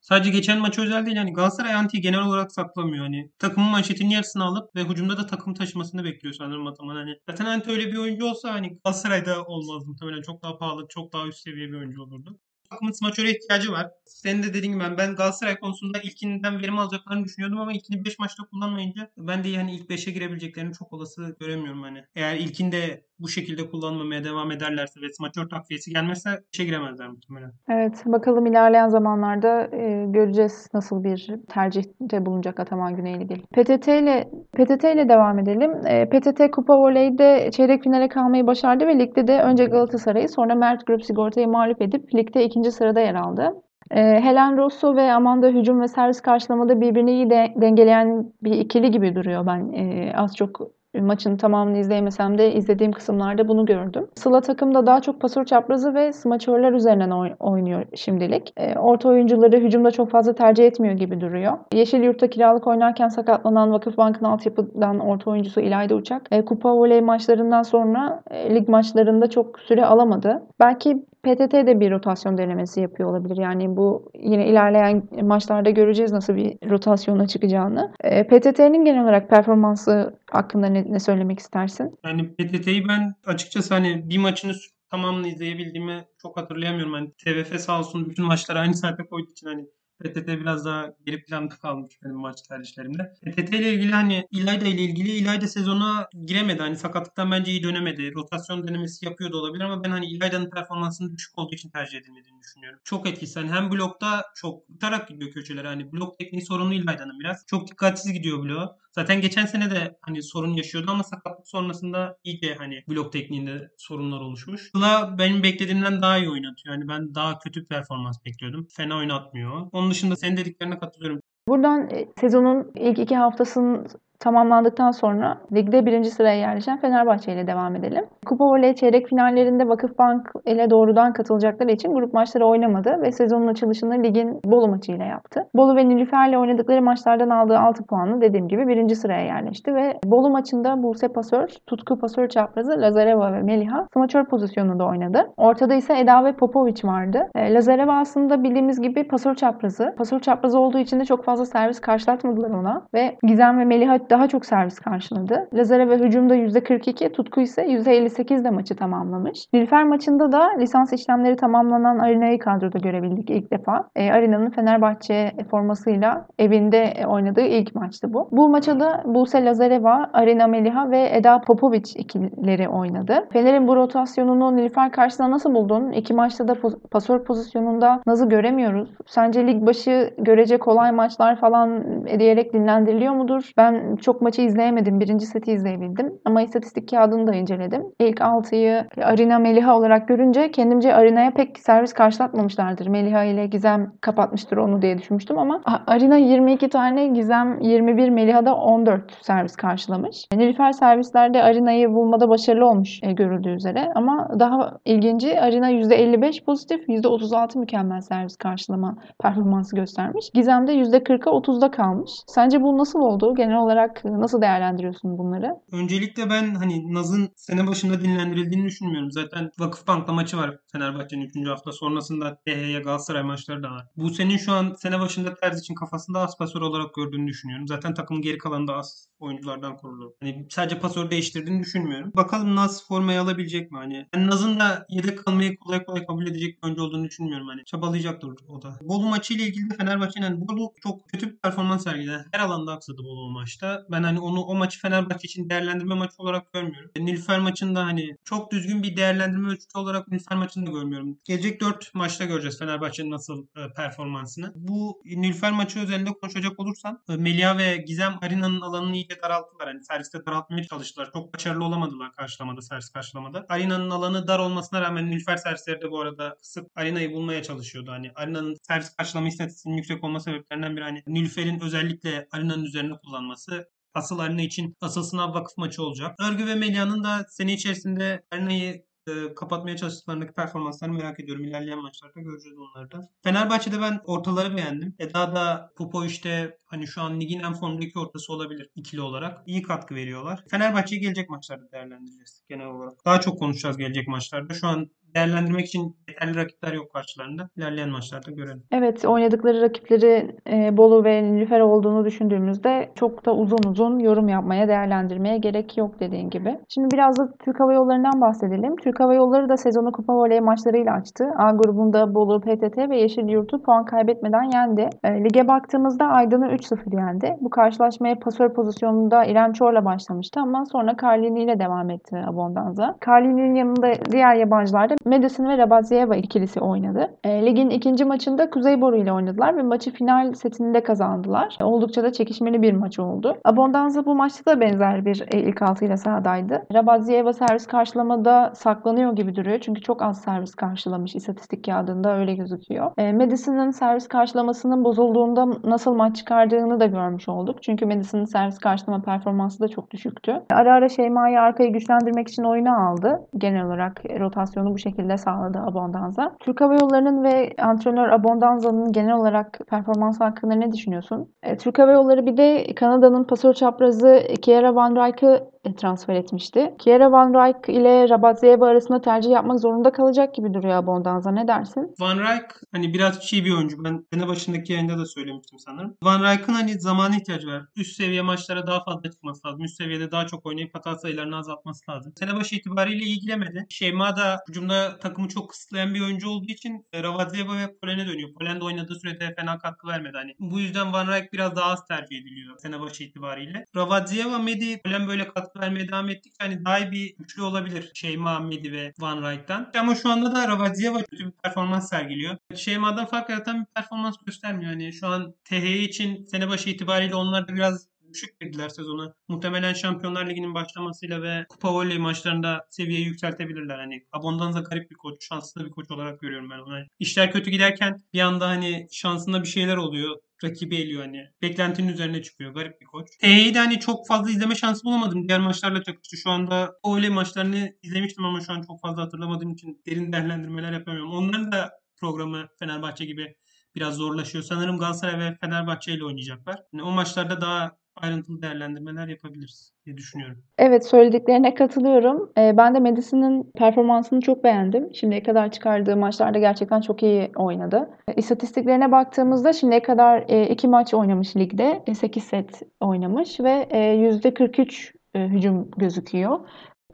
sadece geçen maç özel değil hani Galatasaray Anti'yi genel olarak saklamıyor hani takımın manşetinin yarısını alıp ve hücumda da takım taşımasını bekliyor sanırım Ataman hani zaten Anti öyle bir oyuncu olsa hani Galatasaray'da olmaz muhtemelen çok daha pahalı çok daha üst seviye bir oyuncu olurdu. Takımın smaçöre ihtiyacı var. Senin de dediğin gibi ben, ben Galatasaray konusunda ilkinden verim alacaklarını düşünüyordum ama ilkini 5 maçta kullanmayınca ben de yani ilk 5'e girebileceklerini çok olası göremiyorum hani. Eğer ilkinde bu şekilde kullanmamaya devam ederlerse ve smaçör takviyesi gelmezse 5'e giremezler muhtemelen. Evet, bakalım ilerleyen zamanlarda e, göreceğiz nasıl bir tercihte bulunacak Ataman Güneyligil. PTT ile PTT ile devam edelim. E, PTT Kupa Voley'de çeyrek finale kalmayı başardı ve ligde de önce Galatasaray'ı sonra Mert Grup Sigorta'yı mağlup edip ligde ikinci sırada yer aldı. E, Helen Rosso ve Amanda hücum ve servis karşılamada birbirini iyi de, dengeleyen bir ikili gibi duruyor ben. E, az çok maçın tamamını izleyemesem de izlediğim kısımlarda bunu gördüm. Sıla takımda daha çok pasör çaprazı ve smaçörler üzerinden oy- oynuyor şimdilik. E, orta oyuncuları hücumda çok fazla tercih etmiyor gibi duruyor. Yeşilyurt'ta kiralık oynarken sakatlanan Vakıfbank'ın altyapıdan orta oyuncusu İlayda Uçak, e, kupa voley maçlarından sonra e, lig maçlarında çok süre alamadı. Belki PTT de bir rotasyon denemesi yapıyor olabilir. Yani bu yine ilerleyen maçlarda göreceğiz nasıl bir rotasyona çıkacağını. E, PTT'nin genel olarak performansı hakkında ne, ne söylemek istersin? Yani PTT'yi ben açıkçası hani bir maçını tamamını izleyebildiğimi çok hatırlayamıyorum. Hani TVF sağ olsun bütün maçları aynı saate koyduğu için hani PTT biraz daha geri planda kalmış benim maç tercihlerimde. PTT ile ilgili hani İlayda ile ilgili İlayda sezona giremedi. Hani sakatlıktan bence iyi dönemedi. Rotasyon denemesi yapıyordu olabilir ama ben hani İlayda'nın performansının düşük olduğu için tercih edilmediğini düşünüyorum. Çok etkisi. Hani hem blokta çok utarak gidiyor köşeler. Hani blok tekniği sorunu İlayda'nın biraz. Çok dikkatsiz gidiyor bloğa. Zaten geçen sene de hani sorun yaşıyordu ama sakatlık sonrasında iyice hani blok tekniğinde sorunlar oluşmuş. Sıla benim beklediğimden daha iyi oynatıyor. Yani ben daha kötü performans bekliyordum. Fena oynatmıyor. Onun dışında senin dediklerine katılıyorum. Buradan e, sezonun ilk iki haftasının tamamlandıktan sonra ligde birinci sıraya yerleşen Fenerbahçe ile devam edelim. Kupa Voley çeyrek finallerinde Vakıfbank ile doğrudan katılacakları için grup maçları oynamadı ve sezonun açılışını ligin Bolu maçıyla yaptı. Bolu ve Nilüfer ile oynadıkları maçlardan aldığı 6 puanla dediğim gibi birinci sıraya yerleşti ve Bolu maçında Buse Pasör, Tutku Pasör çaprazı Lazareva ve Meliha smaçör pozisyonunda oynadı. Ortada ise Eda ve Popovic vardı. E, Lazareva aslında bildiğimiz gibi pasör çaprazı. Pasör çaprazı olduğu için de çok fazla servis karşılatmadılar ona ve Gizem ve Meliha daha çok servis karşıladı. Lazareva hücumda %42, Tutku ise %58 de maçı tamamlamış. Nilüfer maçında da lisans işlemleri tamamlanan Arina'yı kadroda görebildik ilk defa. E, Arina'nın Fenerbahçe formasıyla evinde oynadığı ilk maçtı bu. Bu maça da Buse Lazareva, Arina Meliha ve Eda Popovic ikilileri oynadı. Fener'in bu rotasyonunu Nilüfer karşısında nasıl buldun? İki maçta da pasör pozisyonunda nasıl göremiyoruz? Sence lig başı görece kolay maçlar falan diyerek dinlendiriliyor mudur? Ben çok maçı izleyemedim. Birinci seti izleyebildim. Ama istatistik kağıdını da inceledim. İlk 6'yı Arina Meliha olarak görünce kendimce Arina'ya pek servis karşılatmamışlardır. Meliha ile Gizem kapatmıştır onu diye düşünmüştüm ama Arina 22 tane, Gizem 21, Meliha da 14 servis karşılamış. Nilüfer servislerde Arina'yı bulmada başarılı olmuş e, görüldüğü üzere ama daha ilginci Arina %55 pozitif, %36 mükemmel servis karşılama performansı göstermiş. Gizem de %40'a 30'da kalmış. Sence bu nasıl oldu? Genel olarak nasıl değerlendiriyorsun bunları? Öncelikle ben hani Naz'ın sene başında dinlendirildiğini düşünmüyorum. Zaten Vakıfbank'ta maçı var Fenerbahçe'nin 3. hafta. Sonrasında THY Galatasaray maçları da var. Bu senin şu an sene başında Terz için kafasında az pasör olarak gördüğünü düşünüyorum. Zaten takımın geri kalanında az oyunculardan kurulu. Hani sadece pasör değiştirdiğini düşünmüyorum. Bakalım Naz formayı alabilecek mi? Hani yani Naz'ın da yedek kalmayı kolay kolay kabul edecek bir oyuncu olduğunu düşünmüyorum. Hani çabalayacaktır o da. Bolu maçı ile ilgili de Fenerbahçe'nin hani Bolu çok kötü bir performans sergiledi. Her alanda aksadı Bolu maçta. Ben hani onu o maçı Fenerbahçe için değerlendirme maçı olarak görmüyorum. Nilüfer maçında hani çok düzgün bir değerlendirme ölçütü olarak Nilüfer maçını da görmüyorum. Gelecek 4 maçta göreceğiz Fenerbahçe'nin nasıl e, performansını. Bu Nilüfer maçı üzerinde konuşacak olursam e, Melia ve Gizem Arina'nın alanını iyice daralttılar. Hani serviste daraltmaya çalıştılar. Çok başarılı olamadılar karşılamada, servis karşılamada. Arina'nın alanı dar olmasına rağmen Nilüfer servisleri de bu arada sık Arina'yı bulmaya çalışıyordu. Hani Arina'nın servis karşılama istatistiğinin yüksek olma sebeplerinden biri hani Nilüfer'in özellikle Arina'nın üzerine kullanması asıl Arena için asıl sınav vakıf maçı olacak. Örgü ve Melia'nın da sene içerisinde Arena'yı e, kapatmaya çalıştıklarındaki performanslarını merak ediyorum. İlerleyen maçlarda göreceğiz onları da. Fenerbahçe'de ben ortaları beğendim. Eda da Popo işte hani şu an ligin en formdaki ortası olabilir ikili olarak. İyi katkı veriyorlar. Fenerbahçe'yi gelecek maçlarda değerlendireceğiz genel olarak. Daha çok konuşacağız gelecek maçlarda. Şu an değerlendirmek için yeterli rakipler yok karşılarında. İlerleyen maçlarda görelim. Evet oynadıkları rakipleri e, Bolu ve Nilüfer olduğunu düşündüğümüzde çok da uzun uzun yorum yapmaya, değerlendirmeye gerek yok dediğin gibi. Şimdi biraz da Türk Hava Yolları'ndan bahsedelim. Türk Hava Yolları da sezonu kupa voley maçlarıyla açtı. A grubunda Bolu, PTT ve Yeşil Yurt'u puan kaybetmeden yendi. E, lige baktığımızda Aydın'ı 3-0 yendi. Bu karşılaşmaya pasör pozisyonunda İrem Çor'la başlamıştı ama sonra Carlini ile devam etti Abondanza. Carlini'nin yanında diğer yabancılar da Madison ve Rabazieva ikilisi oynadı. E, ligin ikinci maçında Kuzeyboru ile oynadılar ve maçı final setinde kazandılar. E, oldukça da çekişmeli bir maç oldu. Abondanza bu maçta da benzer bir e, ilk altıyla sahadaydı. Rabazieva servis karşılamada saklanıyor gibi duruyor. Çünkü çok az servis karşılamış istatistik kağıdında öyle gözüküyor. E, Madison'ın servis karşılamasının bozulduğunda nasıl maç çıkardığını da görmüş olduk. Çünkü Madison'ın servis karşılama performansı da çok düşüktü. Ara ara Şeyma'yı arkayı güçlendirmek için oyuna aldı. Genel olarak rotasyonu bu şekilde şekilde sağladı Abondanza. Türk Hava Yolları'nın ve antrenör Abondanza'nın genel olarak performansı hakkında ne düşünüyorsun? E, Türk Hava Yolları bir de Kanada'nın pasör çaprazı Kiera Van Rijk'ı e, transfer etmişti. Kiera Van Rijk ile Rabatzeva arasında tercih yapmak zorunda kalacak gibi duruyor Abondanza. Ne dersin? Van Rijk hani biraz çiğ bir oyuncu. Ben sene başındaki yayında da söylemiştim sanırım. Van Rijk'ın hani zamana ihtiyacı var. Üst seviye maçlara daha fazla çıkması lazım. Üst seviyede daha çok oynayıp hata sayılarını azaltması lazım. Sene başı itibariyle ilgilemedi. Şeyma da hücumda takımı çok kısıtlayan bir oyuncu olduğu için e, Ravadzeva ve Polen'e dönüyor. Polen de oynadığı sürede fena katkı vermedi. Hani bu yüzden Van Rijk biraz daha az tercih ediliyor sene başı itibariyle. Ravadzeva, Medi, Polen böyle katkı vermeye devam ettikçe hani daha iyi bir üçlü olabilir Şeyma, Medi ve Van Rijk'tan. Ama şu anda da Ravadzeva kötü bir performans sergiliyor. Şeyma'dan fark yaratan bir performans göstermiyor. Yani şu an THY için sene başı itibariyle onlar da biraz düşük girdiler sezona. Muhtemelen Şampiyonlar Ligi'nin başlamasıyla ve Kupa Voley maçlarında seviyeyi yükseltebilirler. Hani Abondanza garip bir koç, şanslı bir koç olarak görüyorum ben onu. İşler kötü giderken bir anda hani şansında bir şeyler oluyor rakibi eliyor hani. Beklentinin üzerine çıkıyor. Garip bir koç. TH'yi de hani çok fazla izleme şansı bulamadım. Diğer maçlarla çakıştı. Şu anda öyle maçlarını izlemiştim ama şu an çok fazla hatırlamadığım için derin değerlendirmeler yapamıyorum. Onların da programı Fenerbahçe gibi biraz zorlaşıyor. Sanırım Galatasaray ve Fenerbahçe ile oynayacaklar. Yani o maçlarda daha ayrıntılı değerlendirmeler yapabiliriz diye düşünüyorum. Evet söylediklerine katılıyorum. Ee, ben de Madison'ın performansını çok beğendim. Şimdiye kadar çıkardığı maçlarda gerçekten çok iyi oynadı. E, İstatistiklerine baktığımızda şimdiye kadar e, iki maç oynamış ligde. E, 8 set oynamış ve e, %43 e, hücum gözüküyor.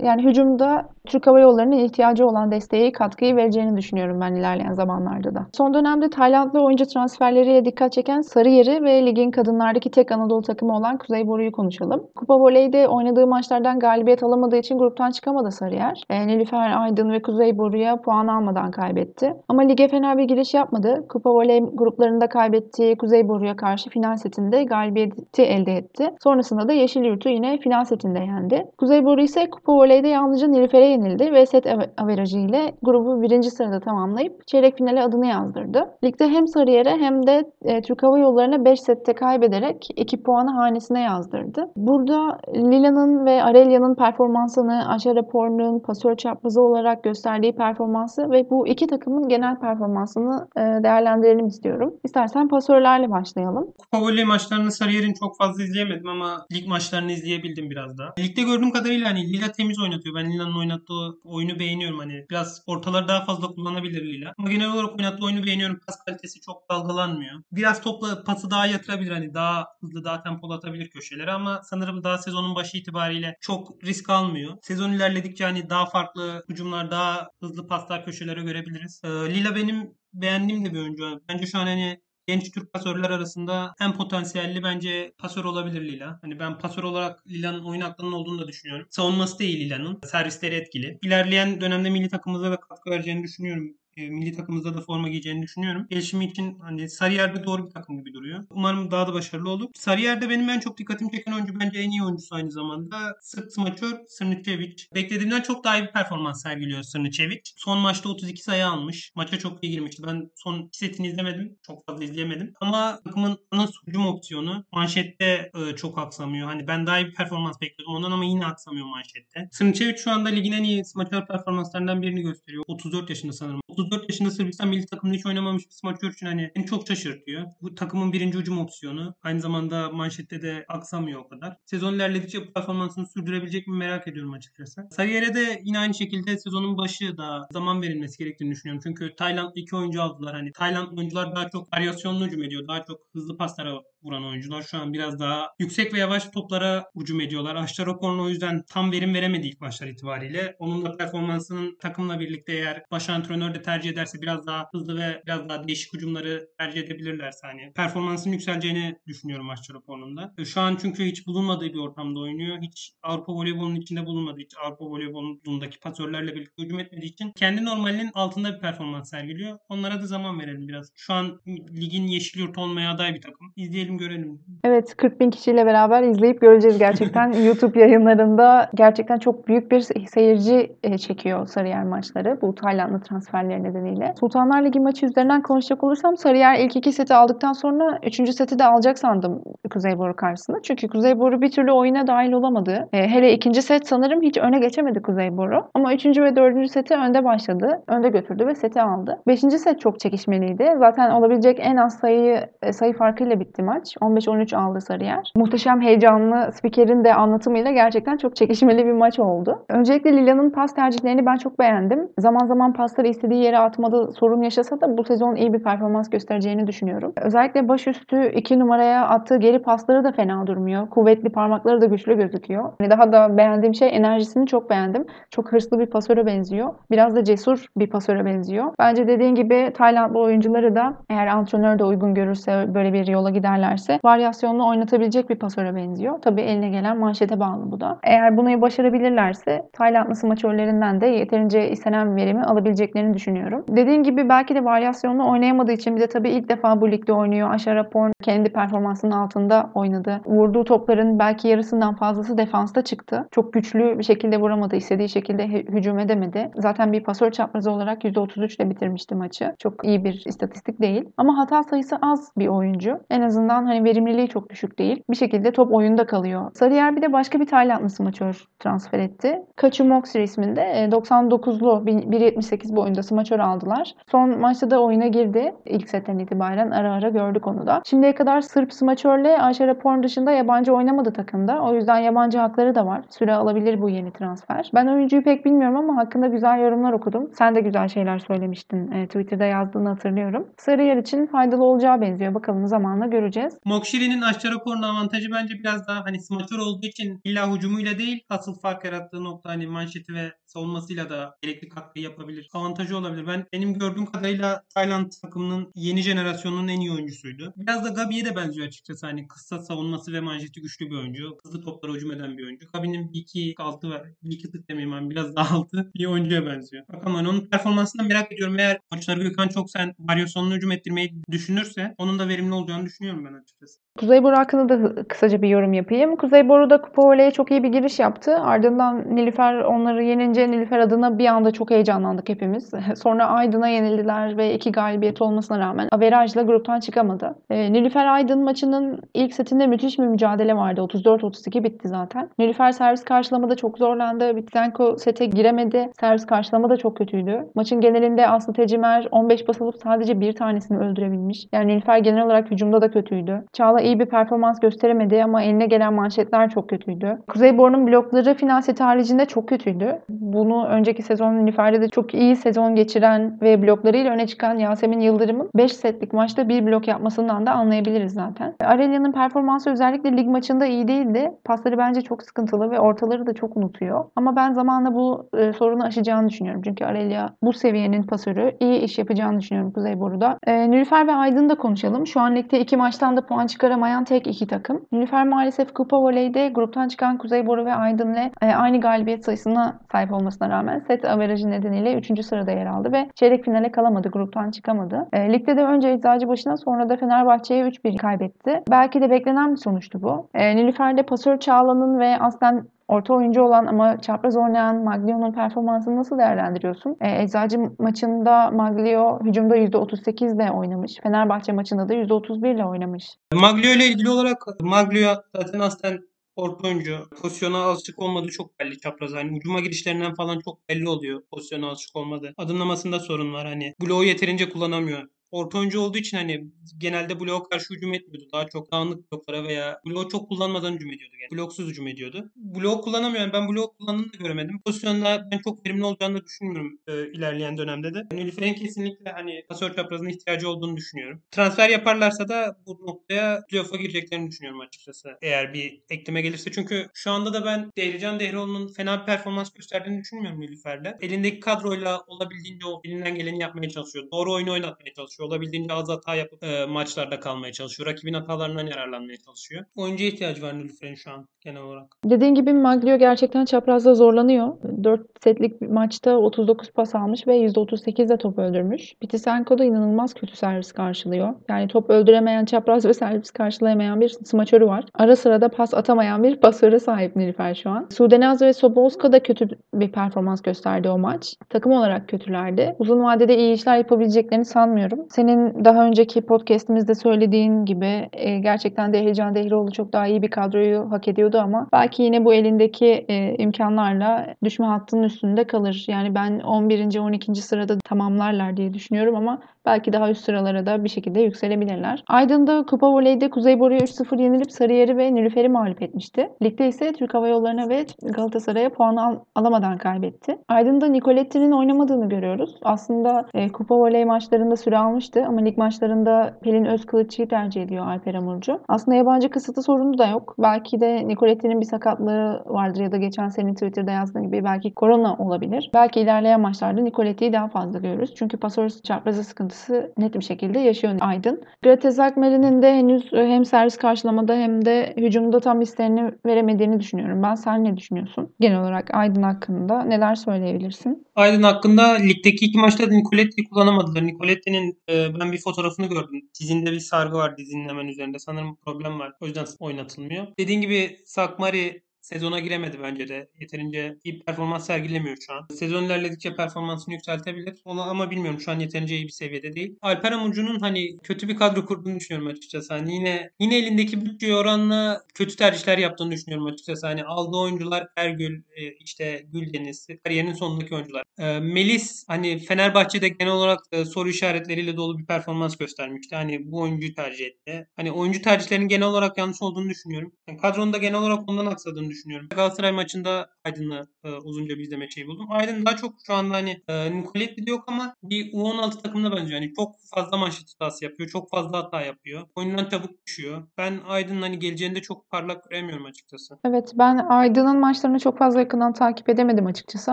Yani hücumda Türk Hava Yolları'nın ihtiyacı olan desteği, katkıyı vereceğini düşünüyorum ben ilerleyen zamanlarda da. Son dönemde Taylandlı oyuncu transferleriyle dikkat çeken Sarıyer'i ve ligin kadınlardaki tek Anadolu takımı olan Kuzey Boru'yu konuşalım. Kupa Voley'de oynadığı maçlardan galibiyet alamadığı için gruptan çıkamadı Sarıyer. E, Nilüfer Aydın ve Kuzey Boru'ya puan almadan kaybetti. Ama lige fena bir giriş yapmadı. Kupa Voley gruplarında kaybettiği Kuzey Boru'ya karşı final setinde galibiyeti elde etti. Sonrasında da Yeşil Yurt'u yine final setinde yendi. Kuzey Boru ise Kupa Voley'de yalnızca Nilüfer'e yenildi ve set averajı ile grubu birinci sırada tamamlayıp çeyrek finale adını yazdırdı. Ligde hem Sarıyer'e hem de e, Türk Hava Yolları'na 5 sette kaybederek 2 puanı hanesine yazdırdı. Burada Lila'nın ve Arelya'nın performansını, Aşa raporunun pasör çaprazı olarak gösterdiği performansı ve bu iki takımın genel performansını e, değerlendirelim istiyorum. İstersen pasörlerle başlayalım. Kupa voley maçlarını Sarıyer'in çok fazla izleyemedim ama lig maçlarını izleyebildim biraz da. Ligde gördüğüm kadarıyla hani Lila temiz oynatıyor. Ben Lila'nın oynattığı oyunu beğeniyorum. Hani biraz ortaları daha fazla kullanabilir Lila. Ama genel olarak oynattığı oyunu beğeniyorum. Pas kalitesi çok dalgalanmıyor. Biraz topla pası daha yatırabilir. Hani daha hızlı, daha tempolu atabilir köşeleri ama sanırım daha sezonun başı itibariyle çok risk almıyor. Sezon ilerledikçe hani daha farklı hücumlar, daha hızlı paslar köşelere görebiliriz. Ee, Lila benim beğendiğim de bir oyuncu. Bence şu an hani genç Türk pasörler arasında en potansiyelli bence pasör olabilir Lila. Hani ben pasör olarak Lila'nın oyun aklının olduğunu da düşünüyorum. Savunması iyi Lila'nın. Servisleri etkili. İlerleyen dönemde milli takımımıza da katkı vereceğini düşünüyorum e, milli takımımızda da forma giyeceğini düşünüyorum. Gelişimi için hani Sarıyer'de doğru bir takım gibi duruyor. Umarım daha da başarılı olur. Sarıyer'de benim en çok dikkatimi çeken oyuncu bence en iyi oyuncusu aynı zamanda. Sırt smaçör Srnicevic. Beklediğimden çok daha iyi bir performans sergiliyor Srnicevic. Son maçta 32 sayı almış. Maça çok iyi girmişti. Ben son iki setini izlemedim. Çok fazla izleyemedim. Ama takımın ana hücum opsiyonu manşette e, çok aksamıyor. Hani ben daha iyi bir performans bekliyordum ondan ama yine aksamıyor manşette. Srnicevic şu anda ligin en iyi smaçör performanslarından birini gösteriyor. 34 yaşında sanırım. 34 yaşında Sırbistan milli takımında hiç oynamamış bir smaçör için hani beni çok şaşırtıyor. Bu takımın birinci hücum opsiyonu. Aynı zamanda manşette de aksamıyor o kadar. Sezon ilerledikçe bu performansını sürdürebilecek mi merak ediyorum açıkçası. Sarıyer'e de yine aynı şekilde sezonun başı da zaman verilmesi gerektiğini düşünüyorum. Çünkü Taylandlı iki oyuncu aldılar. Hani Tayland oyuncular daha çok varyasyonlu hücum ediyor. Daha çok hızlı paslara vuran oyuncular şu an biraz daha yüksek ve yavaş toplara hücum ediyorlar. Aşçaropor'un o yüzden tam verim veremedi ilk maçlar itibariyle. Onun da performansının takımla birlikte eğer baş antrenör de tercih ederse biraz daha hızlı ve biraz daha değişik hücumları tercih edebilirlerse hani performansın yükseleceğini düşünüyorum Aşçaropor'un da. E, Şu an çünkü hiç bulunmadığı bir ortamda oynuyor. Hiç Avrupa voleybolunun içinde bulunmadığı, hiç Avrupa voleybolundaki pasörlerle birlikte hücum etmediği için kendi normalinin altında bir performans sergiliyor. Onlara da zaman verelim biraz. Şu an ligin yeşil yurt olmaya aday bir takım. İzleyelim görelim. Evet 40 bin kişiyle beraber izleyip göreceğiz gerçekten. [LAUGHS] YouTube yayınlarında gerçekten çok büyük bir seyirci e, çekiyor Sarıyer maçları bu Taylandlı transferleri nedeniyle. Sultanlar Ligi maçı üzerinden konuşacak olursam Sarıyer ilk iki seti aldıktan sonra üçüncü seti de alacak sandım Kuzeyboru karşısında. Çünkü Kuzeyboru bir türlü oyuna dahil olamadı. E, hele ikinci set sanırım hiç öne geçemedi Kuzeyboru. Ama üçüncü ve dördüncü seti önde başladı. Önde götürdü ve seti aldı. Beşinci set çok çekişmeliydi. Zaten olabilecek en az sayı sayı farkıyla bitti maç. Maç. 15-13 aldı Sarıyer. Muhteşem heyecanlı spikerin de anlatımıyla gerçekten çok çekişmeli bir maç oldu. Öncelikle Lila'nın pas tercihlerini ben çok beğendim. Zaman zaman pasları istediği yere atmada sorun yaşasa da bu sezon iyi bir performans göstereceğini düşünüyorum. Özellikle başüstü 2 numaraya attığı geri pasları da fena durmuyor. Kuvvetli parmakları da güçlü gözüküyor. Yani daha da beğendiğim şey enerjisini çok beğendim. Çok hırslı bir pasöre benziyor. Biraz da cesur bir pasöre benziyor. Bence dediğin gibi Taylandlı oyuncuları da eğer antrenör de uygun görürse böyle bir yola giderlerse varyasyonlu oynatabilecek bir pasöre benziyor. Tabii eline gelen manşete bağlı bu da. Eğer bunu başarabilirlerse Taylandlı smaçörlerinden de yeterince istenen verimi alabileceklerini düşünüyorum. Dediğim gibi belki de varyasyonlu oynayamadığı için bir de tabii ilk defa bu ligde oynuyor. Aşara Porn kendi performansının altında oynadı. Vurduğu topların belki yarısından fazlası defansta çıktı. Çok güçlü bir şekilde vuramadı. istediği şekilde hücum edemedi. Zaten bir pasör çaprazı olarak %33 ile bitirmişti maçı. Çok iyi bir istatistik değil. Ama hata sayısı az bir oyuncu. En azından hani verimliliği çok düşük değil. Bir şekilde top oyunda kalıyor. Sarıyer bir de başka bir Taylandlı smaçör transfer etti. Kaçu Moxir isminde 99'lu 1.78 boyunda smaçör aldılar. Son maçta da oyuna girdi. İlk setten itibaren ara ara gördük onu da. Şimdiye kadar Sırp smaçörle Ayşe Rapor'un dışında yabancı oynamadı takımda. O yüzden yabancı hakları da var. Süre alabilir bu yeni transfer. Ben oyuncuyu pek bilmiyorum ama hakkında güzel yorumlar okudum. Sen de güzel şeyler söylemiştin. E, Twitter'da yazdığını hatırlıyorum. Sarıyer için faydalı olacağı benziyor. Bakalım zamanla göreceğiz. Mokşiri'nin aşağı raporunun avantajı bence biraz daha hani smaçör olduğu için illa hücumuyla değil asıl fark yarattığı nokta hani manşeti ve savunmasıyla da gerekli katkı yapabilir. Avantajı olabilir. Ben benim gördüğüm kadarıyla Tayland takımının yeni jenerasyonunun en iyi oyuncusuydu. Biraz da Gabi'ye de benziyor açıkçası. Hani kısa savunması ve manşeti güçlü bir oyuncu. Hızlı toplara hücum eden bir oyuncu. Gabi'nin bir iki altı var. Bir iki tık demeyeyim ben. Biraz daha altı bir oyuncuya benziyor. Bakalım hani onun performansından merak ediyorum. Eğer maçları Gökhan çok sen varyasyonlu hücum ettirmeyi düşünürse onun da verimli olacağını düşünüyorum ben açıkçası. Kuzey Boru hakkında da kısaca bir yorum yapayım. Kuzey Boru da Kupa Voley'e çok iyi bir giriş yaptı. Ardından Nilüfer onları yenince Nilüfer adına bir anda çok heyecanlandık hepimiz. [LAUGHS] Sonra Aydın'a yenildiler ve iki galibiyet olmasına rağmen averajla gruptan çıkamadı. E, Nilüfer Aydın maçının ilk setinde müthiş bir mücadele vardı. 34-32 bitti zaten. Nilüfer servis karşılamada çok zorlandı. Bitsenko sete giremedi. Servis karşılamada çok kötüydü. Maçın genelinde Aslı Tecimer 15 basılıp sadece bir tanesini öldürebilmiş. Yani Nilüfer genel olarak hücumda da kötüydü. Çağla iyi bir performans gösteremedi ama eline gelen manşetler çok kötüydü. Kuzeybor'un blokları final seti haricinde çok kötüydü. Bunu önceki sezon Nilüfer'de de çok iyi sezon geçiren ve bloklarıyla öne çıkan Yasemin Yıldırım'ın 5 setlik maçta bir blok yapmasından da anlayabiliriz zaten. Arelia'nın performansı özellikle lig maçında iyi değildi. Pasları bence çok sıkıntılı ve ortaları da çok unutuyor. Ama ben zamanla bu e, sorunu aşacağını düşünüyorum. Çünkü Arelia bu seviyenin pasörü iyi iş yapacağını düşünüyorum Kuzeyboru'da. E, Nilüfer ve Aydın'ı da konuşalım. Şu an ligde iki maçtan da puan çıkaramayan tek iki takım. Nilüfer maalesef Kupa Voley'de gruptan çıkan Kuzeyboru ve Aydın'la e, aynı galibiyet sayısına sahip olmasına rağmen set averajı nedeniyle 3. sırada yer aldı ve çeyrek finale kalamadı. Gruptan çıkamadı. E, ligde de önce Eczacıbaşı'na sonra da Fenerbahçe'ye 3-1 kaybetti. Belki de beklenen bir sonuçtu bu. E, Nilüfer'de pasör Çağla'nın ve aslen orta oyuncu olan ama çapraz oynayan Maglio'nun performansını nasıl değerlendiriyorsun? E, Eczacı maçında Maglio hücumda %38 ile oynamış. Fenerbahçe maçında da %31 ile oynamış. Maglio ile ilgili olarak Maglio zaten aslen orta oyuncu. Pozisyona alışık olmadığı çok belli çapraz. Hani ucuma girişlerinden falan çok belli oluyor pozisyona alışık olmadığı. Adımlamasında sorun var. Hani bloğu yeterince kullanamıyor orta oyuncu olduğu için hani genelde bloğa karşı hücum etmiyordu. Daha çok dağınık bloklara veya bloğu çok kullanmadan hücum ediyordu. Yani bloksuz hücum ediyordu. Bloğu kullanamıyor. Yani ben bloğu kullandığını da göremedim. Pozisyonda ben çok verimli olacağını da düşünmüyorum e, ilerleyen dönemde de. Nilüfer'in kesinlikle hani pasör çaprazına ihtiyacı olduğunu düşünüyorum. Transfer yaparlarsa da bu noktaya playoff'a gireceklerini düşünüyorum açıkçası. Eğer bir ekleme gelirse. Çünkü şu anda da ben Dehrican Dehroğlu'nun fena bir performans gösterdiğini düşünmüyorum Nilüfer'de. Elindeki kadroyla olabildiğince o elinden geleni yapmaya çalışıyor. Doğru oyunu oynatmaya çalışıyor çalışıyor. Olabildiğince az hata yapıp e, maçlarda kalmaya çalışıyor. Rakibin hatalarından yararlanmaya çalışıyor. Oyuncuya ihtiyacı var Nilüfer'in şu an genel olarak. Dediğin gibi Maglio gerçekten çaprazda zorlanıyor. 4 setlik bir maçta 39 pas almış ve %38 de top öldürmüş. Pitisenko da inanılmaz kötü servis karşılıyor. Yani top öldüremeyen, çapraz ve servis karşılayamayan bir smaçörü var. Ara sıra da pas atamayan bir pasöre sahip Nilüfer şu an. Sudenaz ve Sobolska da kötü bir performans gösterdi o maç. Takım olarak kötülerdi. Uzun vadede iyi işler yapabileceklerini sanmıyorum. Senin daha önceki podcastimizde söylediğin gibi e, gerçekten de Heyecan Dehroğlu çok daha iyi bir kadroyu hak ediyordu ama belki yine bu elindeki e, imkanlarla düşme hattının üstünde kalır. Yani ben 11. 12. sırada tamamlarlar diye düşünüyorum ama belki daha üst sıralara da bir şekilde yükselebilirler. Aydın'da Kupa Voley'de Kuzey Boru'ya 3-0 yenilip Sarıyer'i ve Nilüfer'i mağlup etmişti. Ligde ise Türk Hava Yolları'na ve Galatasaray'a puan al- alamadan kaybetti. Aydın'da Nicoletti'nin oynamadığını görüyoruz. Aslında e, Kupa Voley maçlarında süre almıştı ama lig maçlarında Pelin Özkılıççı'yı tercih ediyor Alper Amurcu. Aslında yabancı kısıtı sorunu da yok. Belki de Nicoletti'nin bir sakatlığı vardır ya da geçen senin Twitter'da yazdığın gibi belki korona olabilir. Belki ilerleyen maçlarda Nicoletti'yi daha fazla görürüz. Çünkü pasör çaprazı sıkıntısı net bir şekilde yaşıyor Aydın. Grates Akmeri'nin de henüz hem servis karşılamada hem de hücumda tam isteğini veremediğini düşünüyorum. Ben sen ne düşünüyorsun? Genel olarak Aydın hakkında neler söyleyebilirsin? Aydın hakkında ligdeki iki maçta Nicoletti'yi kullanamadılar. Nicoletti'nin e, ben bir fotoğrafını gördüm. Dizinde bir sargı var dizinin hemen üzerinde. Sanırım problem var. O yüzden oynatılmıyor. Dediğin gibi Sakmari sezona giremedi bence de. Yeterince iyi performans sergilemiyor şu an. Sezon ilerledikçe performansını yükseltebilir. Onu ama bilmiyorum şu an yeterince iyi bir seviyede değil. Alper Amucu'nun hani kötü bir kadro kurduğunu düşünüyorum açıkçası. Hani yine yine elindeki bütçe oranla kötü tercihler yaptığını düşünüyorum açıkçası. Hani aldığı oyuncular Ergül, e, işte Güldeniz, kariyerinin sonundaki oyuncular. E, Melis hani Fenerbahçe'de genel olarak e, soru işaretleriyle dolu bir performans göstermişti. Hani bu oyuncuyu tercih etti. Hani oyuncu tercihlerinin genel olarak yanlış olduğunu düşünüyorum. Yani kadronun da genel olarak ondan aksadığını düşünüyorum. Galatasaray maçında Aydın'la e, uzunca bir izleme şeyi buldum. Aydın daha çok şu anda hani e, Nicoletti de yok ama bir U16 takımda bence hani çok fazla manşet hatası yapıyor. Çok fazla hata yapıyor. Oyundan çabuk düşüyor. Ben Aydın'ın hani geleceğinde çok parlak göremiyorum açıkçası. Evet ben Aydın'ın maçlarını çok fazla yakından takip edemedim açıkçası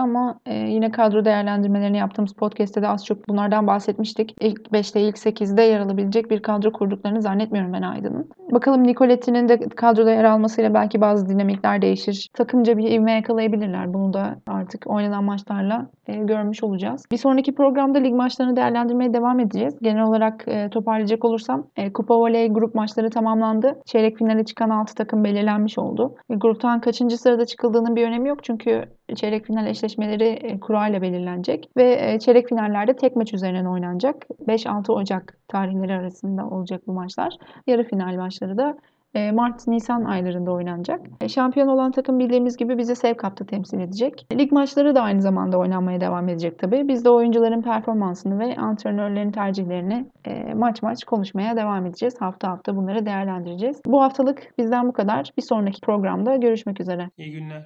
ama e, yine kadro değerlendirmelerini yaptığımız podcast'te de az çok bunlardan bahsetmiştik. İlk 5'te ilk 8'de yer alabilecek bir kadro kurduklarını zannetmiyorum ben Aydın'ın. Bakalım Nicoletti'nin de kadroda yer almasıyla belki bazı dinamikler değişir. Takımca bir ivme yakalayabilirler. Bunu da artık oynanan maçlarla e, görmüş olacağız. Bir sonraki programda lig maçlarını değerlendirmeye devam edeceğiz. Genel olarak e, toparlayacak olursam e, Kupa Voley grup maçları tamamlandı. Çeyrek finale çıkan 6 takım belirlenmiş oldu. E, gruptan kaçıncı sırada çıkıldığının bir önemi yok çünkü çeyrek final eşleşmeleri e, kura ile belirlenecek ve e, çeyrek finallerde tek maç üzerinden oynanacak. 5-6 Ocak tarihleri arasında olacak bu maçlar. Yarı final maçları da Mart-Nisan aylarında oynanacak. E, Şampiyon olan takım bildiğimiz gibi bizi Sev Cup'ta temsil edecek. Lig maçları da aynı zamanda oynanmaya devam edecek tabii. Biz de oyuncuların performansını ve antrenörlerin tercihlerini e, maç maç konuşmaya devam edeceğiz. Hafta hafta bunları değerlendireceğiz. Bu haftalık bizden bu kadar. Bir sonraki programda görüşmek üzere. İyi günler.